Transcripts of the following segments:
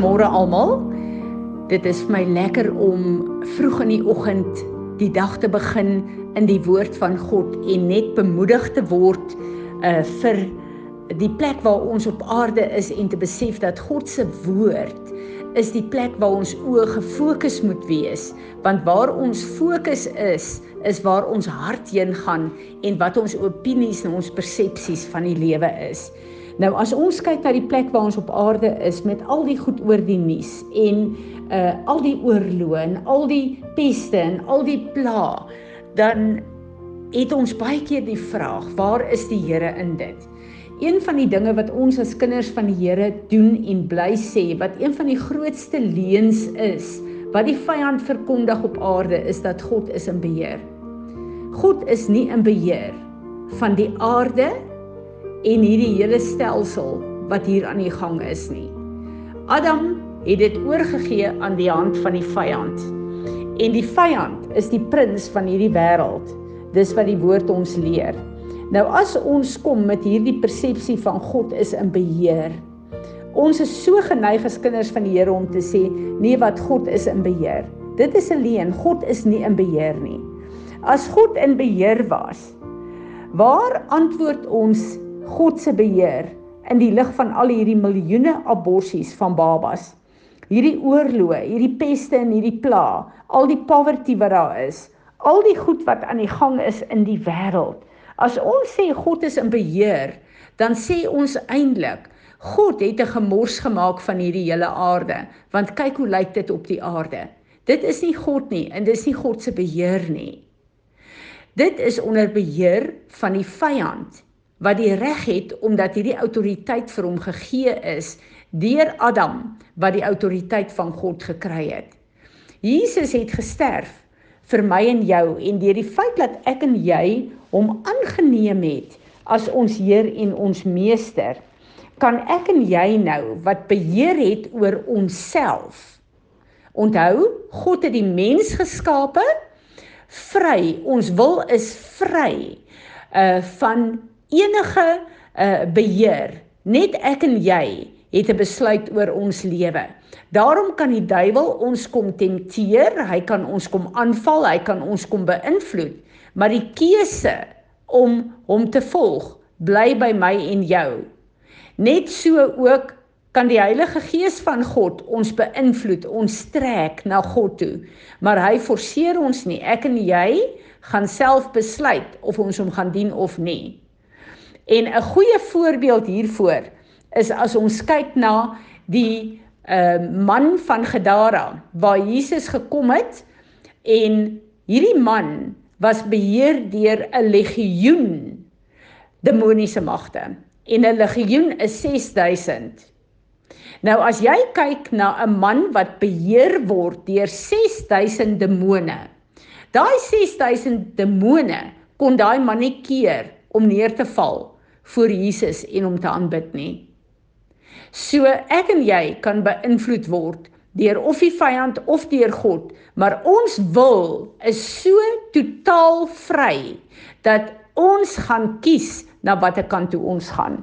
Goeiemôre almal. Dit is vir my lekker om vroeg in die oggend die dag te begin in die woord van God en net bemoedig te word uh vir die plek waar ons op aarde is en te besef dat God se woord is die plek waar ons oë gefokus moet wees want waar ons fokus is is waar ons hart heen gaan en wat ons opinies en ons persepsies van die lewe is. Nou as ons kyk na die plek waar ons op aarde is met al die goed oor die nuus en uh al die oorloë en al die peste en al die pla, dan het ons baie keer die vraag, waar is die Here in dit? Een van die dinge wat ons as kinders van die Here doen en bly sê, wat een van die grootste leuns is, wat die vyand verkondig op aarde, is dat God is in beheer. God is nie in beheer van die aarde en hierdie hele stelsel wat hier aan die gang is nie. Adam het dit oorgegee aan die hand van die vyand. En die vyand is die prins van hierdie wêreld. Dis wat die woord ons leer. Nou as ons kom met hierdie persepsie van God is in beheer. Ons is so geneig as kinders van die Here om te sê nee wat God is in beheer. Dit is 'n leuen. God is nie in beheer nie. As God in beheer was, waar antwoord ons God se beheer in die lig van al hierdie miljoene aborsies van babas. Hierdie oorloë, hierdie peste en hierdie pla, al die poverty wat daar is, al die goed wat aan die gang is in die wêreld. As ons sê God is in beheer, dan sê ons eintlik God het 'n gemors gemaak van hierdie hele aarde, want kyk hoe lyk dit op die aarde. Dit is nie God nie en dis nie God se beheer nie. Dit is onder beheer van die vyand wat die reg het omdat hierdie autoriteit vir hom gegee is deur Adam wat die autoriteit van God gekry het. Jesus het gesterf vir my en jou en deur die feit dat ek en jy hom aangeneem het as ons Heer en ons Meester, kan ek en jy nou wat beheer het oor onsself. Onthou, God het die mens geskape vry. Ons wil is vry uh van enige uh, beheer. Net ek en jy het 'n besluit oor ons lewe. Daarom kan die duiwel ons kom tempteer, hy kan ons kom aanval, hy kan ons kom beïnvloed, maar die keuse om hom te volg bly by my en jou. Net so ook kan die Heilige Gees van God ons beïnvloed, ons trek na God toe. Maar hy forceer ons nie. Ek en jy gaan self besluit of ons hom gaan dien of nie. En 'n goeie voorbeeld hiervoor is as ons kyk na die uh man van Gadara waar Jesus gekom het en hierdie man was beheer deur 'n legioen demoniese magte en 'n legioen is 6000. Nou as jy kyk na 'n man wat beheer word deur 6000 demone. Daai 6000 demone kon daai man nie keer om neer te val voor Jesus en hom te aanbid nie. So ek en jy kan beïnvloed word deur of die vyand of deur God, maar ons wil is so totaal vry dat ons gaan kies na watter kant toe ons gaan.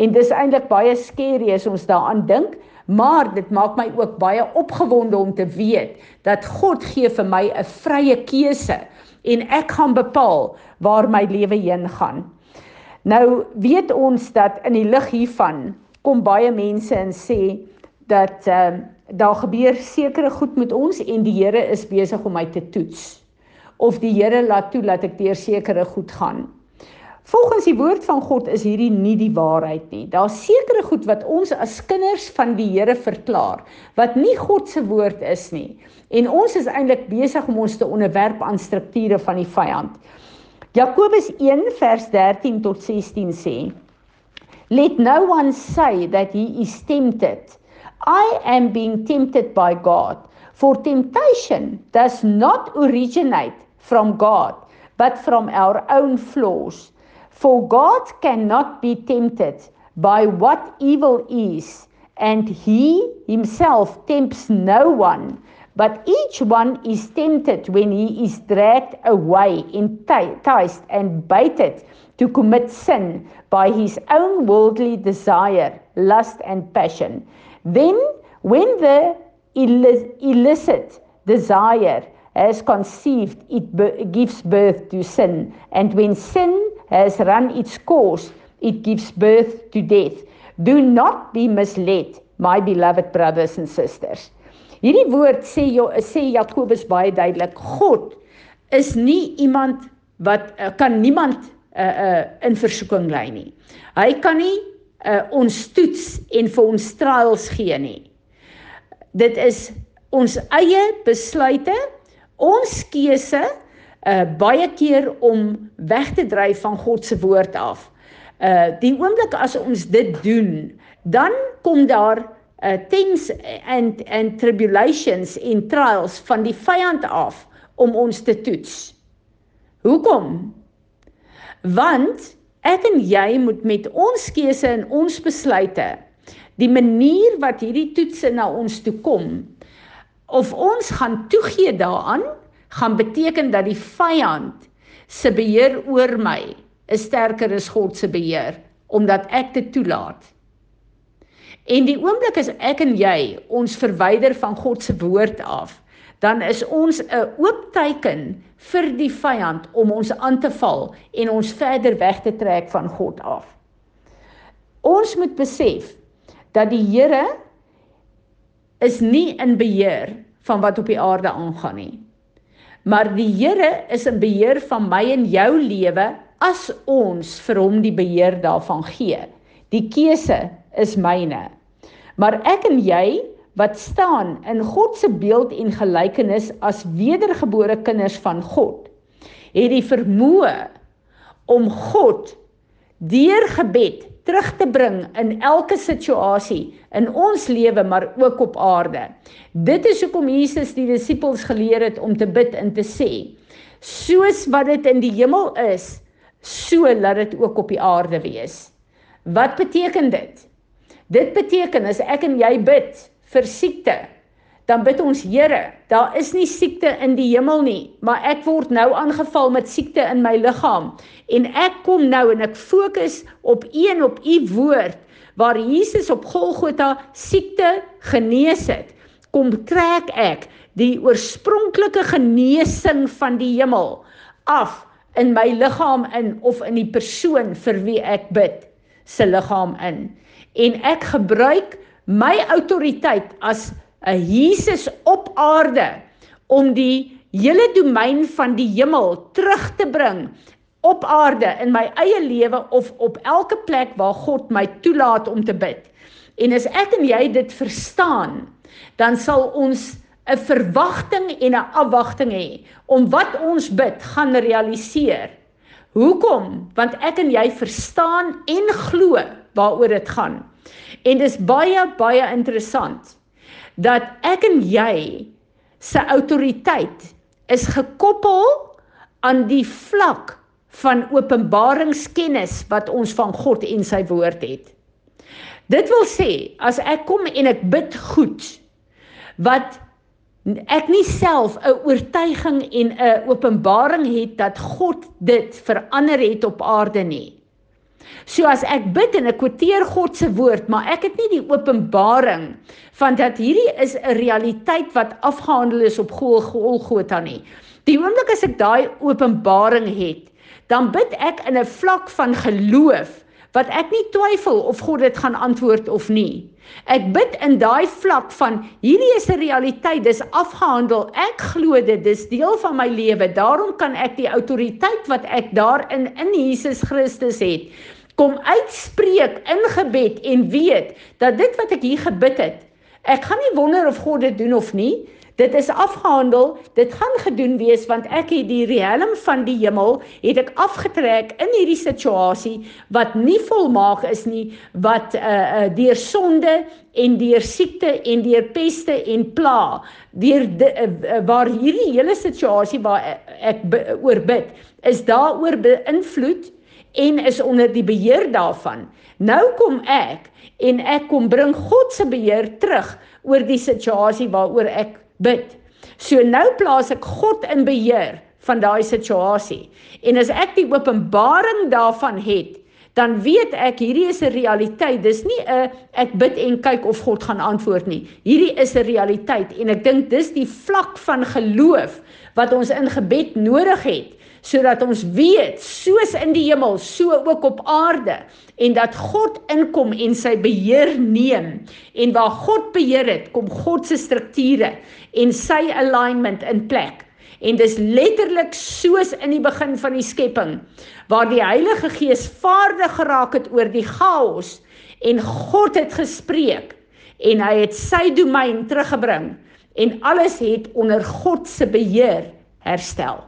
En dis eintlik baie skerry as ons daaraan dink, maar dit maak my ook baie opgewonde om te weet dat God gee vir my 'n vrye keuse en ek gaan bepaal waar my lewe heen gaan. Nou weet ons dat in die lig hiervan kom baie mense en sê dat ehm uh, daar gebeur sekere goed met ons en die Here is besig om my te toets of die Here laat toe dat ek deur sekere goed gaan. Volgens die woord van God is hierdie nie die waarheid nie. Daar's sekere goed wat ons as kinders van die Here verklaar wat nie God se woord is nie. En ons is eintlik besig om ons te onderwerp aan strukture van die vyand. Jakobus 1 vers 13 tot 16 sê: Let no one say that he is tempted. I am being tempted by God. For temptation does not originate from God, but from our own flaws. For God cannot be tempted by what evil is, and he himself tempts no one. But each one is tempted when he is dragged away, enticed, and baited to commit sin by his own worldly desire, lust, and passion. Then, When the illicit desire has conceived, it gives birth to sin. And when sin has run its course, it gives birth to death. Do not be misled, my beloved brothers and sisters. Hierdie woord sê sê Jakobus baie duidelik. God is nie iemand wat uh, kan niemand uh, uh, in versoeking lei nie. Hy kan nie uh, ons toets en vir ons trials gee nie. Dit is ons eie besluite, ons keuse uh baie keer om weg te dryf van God se woord af. Uh die oomblik as ons dit doen, dan kom daar uh things and and tribulations in trials van die vyand af om ons te toets. Hoekom? Want ek en jy moet met ons keuse en ons besluite die manier wat hierdie toetse na ons toe kom of ons gaan toegee daaraan gaan beteken dat die vyand se beheer oor my is sterker as God se beheer omdat ek dit toelaat. En die oomblik as ek en jy ons verwyder van God se woord af, dan is ons 'n oop teken vir die vyand om ons aan te val en ons verder weg te trek van God af. Ons moet besef dat die Here is nie in beheer van wat op die aarde aangaan nie. Maar die Here is in beheer van my en jou lewe as ons vir hom die beheer daarvan gee. Die keuse is myne. Maar ek en jy wat staan in God se beeld en gelykenis as wedergebore kinders van God, het die vermoë om God deur gebed terug te bring in elke situasie in ons lewe maar ook op aarde. Dit is hoekom Jesus die disippels geleer het om te bid en te sê: Soos wat dit in die hemel is, so laat dit ook op die aarde wees. Wat beteken dit? Dit beteken as ek en jy bid vir siekte, dan bid ons Here, daar is nie siekte in die hemel nie, maar ek word nou aangeval met siekte in my liggaam en ek kom nou en ek fokus op een op u woord waar Jesus op Golgotha siekte genees het. Kom trek ek die oorspronklike genesing van die hemel af in my liggaam in of in die persoon vir wie ek bid se liggaam in. En ek gebruik my autoriteit as 'n Jesus op aarde om die hele domein van die hemel terug te bring op aarde in my eie lewe of op elke plek waar God my toelaat om te bid. En as ek en jy dit verstaan, dan sal ons 'n verwagting en 'n afwagting hê om wat ons bid gaan realiseer. Hoekom? Want ek en jy verstaan en glo waaroor dit gaan. En dis baie baie interessant dat ek en jy se autoriteit is gekoppel aan die vlak van openbaringskennis wat ons van God en sy woord het. Dit wil sê as ek kom en ek bid goed wat ek nie self 'n oortuiging en 'n openbaring het dat God dit verander het op aarde nie. So as ek bid en ek kwoteer God se woord, maar ek het nie die openbaring van dat hierdie is 'n realiteit wat afgehandel is op Golgotha nie. Die oomblik as ek daai openbaring het, dan bid ek in 'n vlak van geloof wat ek nie twyfel of God dit gaan antwoord of nie. Ek bid in daai vlak van hierdie is 'n realiteit, dis afgehandel. Ek glo dit, dis deel van my lewe. Daarom kan ek die autoriteit wat ek daarin in Jesus Christus het, kom uitspreek in gebed en weet dat dit wat ek hier gebid het, ek gaan nie wonder of God dit doen of nie. Dit is afgehandel, dit gaan gedoen wees want ek het die riem van die hemel het ek afgetrek in hierdie situasie wat nie volmaak is nie, wat uh uh deur sonde en deur siekte en deur peste en pla, deur uh, waar hierdie hele situasie waar ek oor bid, is daaroor beïnvloed en is onder die beheer daarvan. Nou kom ek en ek kom bring God se beheer terug oor die situasie waaroor ek bid. So nou plaas ek God in beheer van daai situasie. En as ek die openbaring daarvan het, dan weet ek hierdie is 'n realiteit. Dis nie 'n ek bid en kyk of God gaan antwoord nie. Hierdie is 'n realiteit en ek dink dis die vlak van geloof wat ons in gebed nodig het sodat ons weet soos in die hemel so ook op aarde en dat God inkom en sy beheer neem en waar God beheer het kom God se strukture en sy alignment in plek en dis letterlik soos in die begin van die skepping waar die Heilige Gees vaardig geraak het oor die chaos en God het gespreek en hy het sy domein teruggebring en alles het onder God se beheer herstel.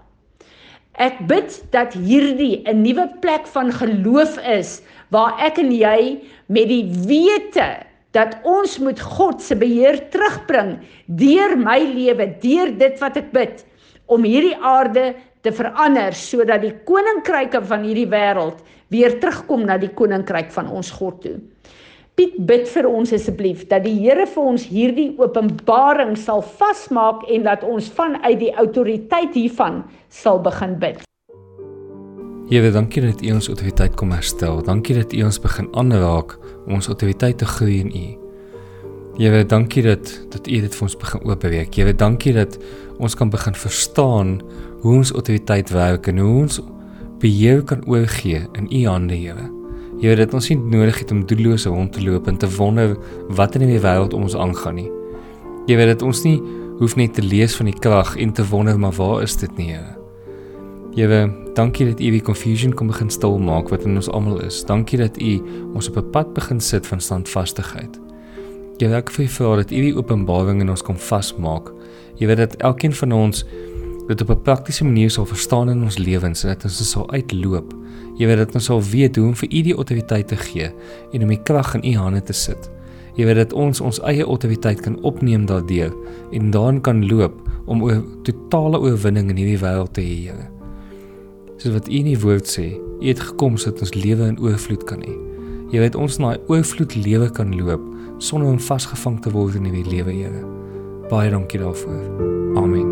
Ek bid dat hierdie 'n nuwe plek van geloof is waar ek en jy met die wete dat ons moet God se beheer terugbring deur my lewe, deur dit wat ek bid om hierdie aarde te verander sodat die koninkryke van hierdie wêreld weer terugkom na die koninkryk van ons God toe. Piet bid vir ons asseblief dat die Here vir ons hierdie openbaring sal vasmaak en dat ons vanuit die autoriteit hiervan sal begin bid. Here, dankie dat U ons autoriteit kom herstel. Dankie dat U ons begin aanraak om ons autoriteit te groei in U. Here, dankie dat dat U dit vir ons begin oopbreek. Here, dankie dat ons kan begin verstaan hoe ons autoriteit werk en hoe ons beheer kan oorgee in U hande, Here. Here, dit ons nie nodig het om doelloos rond te loop en te wonder wat in die wêreld om ons aangaan nie. Jy weet dit ons nie hoef net te lees van die krag en te wonder maar waar is dit nie, Here. Jewe, dankie dat U die confusion kom begin stil maak wat in ons almal is. Dankie dat U ons op 'n pad begin sit van standvastigheid. Jy werk vir vir dat U die openbaring in ons kom vasmaak. Jy weet dat elkeen van ons dit op 'n praktiese manier sal verstaan in ons lewens en dat ons dit sal uitloop Jy weet dat ons sal weet hoe om vir U die autoriteit te gee en om die krag in U hande te sit. Jy weet dat ons ons eie autoriteit kan opneem daardeur en daarin kan loop om 'n totale oorwinning in hierdie wêreld te hê, Here. Soos wat U in die woord sê, U het gekom sodat ons lewe in oorvloed kan hê. Jy weet ons na 'n oorvloed lewe kan loop sonder om vasgevang te word in hierdie lewe, Here. Baie dankie daarvoor. Amen.